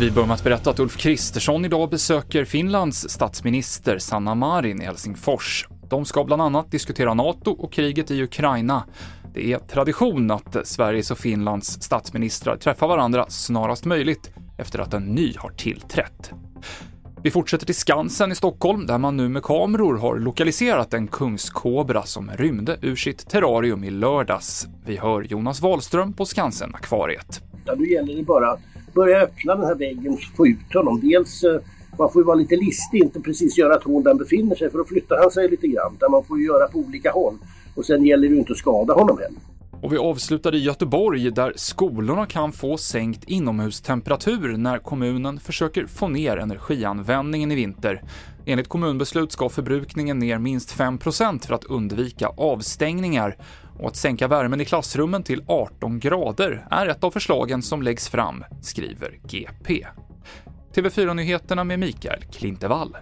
Vi börjar med att berätta att Ulf Kristersson idag besöker Finlands statsminister Sanna Marin i Helsingfors. De ska bland annat diskutera NATO och kriget i Ukraina. Det är tradition att Sveriges och Finlands statsministrar träffar varandra snarast möjligt efter att en ny har tillträtt. Vi fortsätter till Skansen i Stockholm, där man nu med kameror har lokaliserat en kungskobra som rymde ur sitt terrarium i lördags. Vi hör Jonas Wahlström på Skansen-akvariet. Ja, nu gäller det bara att börja öppna den här väggen och få ut honom. Dels, eh, man får ju vara lite listig, inte precis göra ett hål där han befinner sig, för då flyttar han sig lite grann. Där man får ju göra på olika håll. Och sen gäller det ju inte att skada honom heller. Och vi avslutar i Göteborg där skolorna kan få sänkt inomhustemperatur när kommunen försöker få ner energianvändningen i vinter. Enligt kommunbeslut ska förbrukningen ner minst 5% för att undvika avstängningar. Och att sänka värmen i klassrummen till 18 grader är ett av förslagen som läggs fram, skriver GP. TV4-nyheterna med Mikael Klintevall.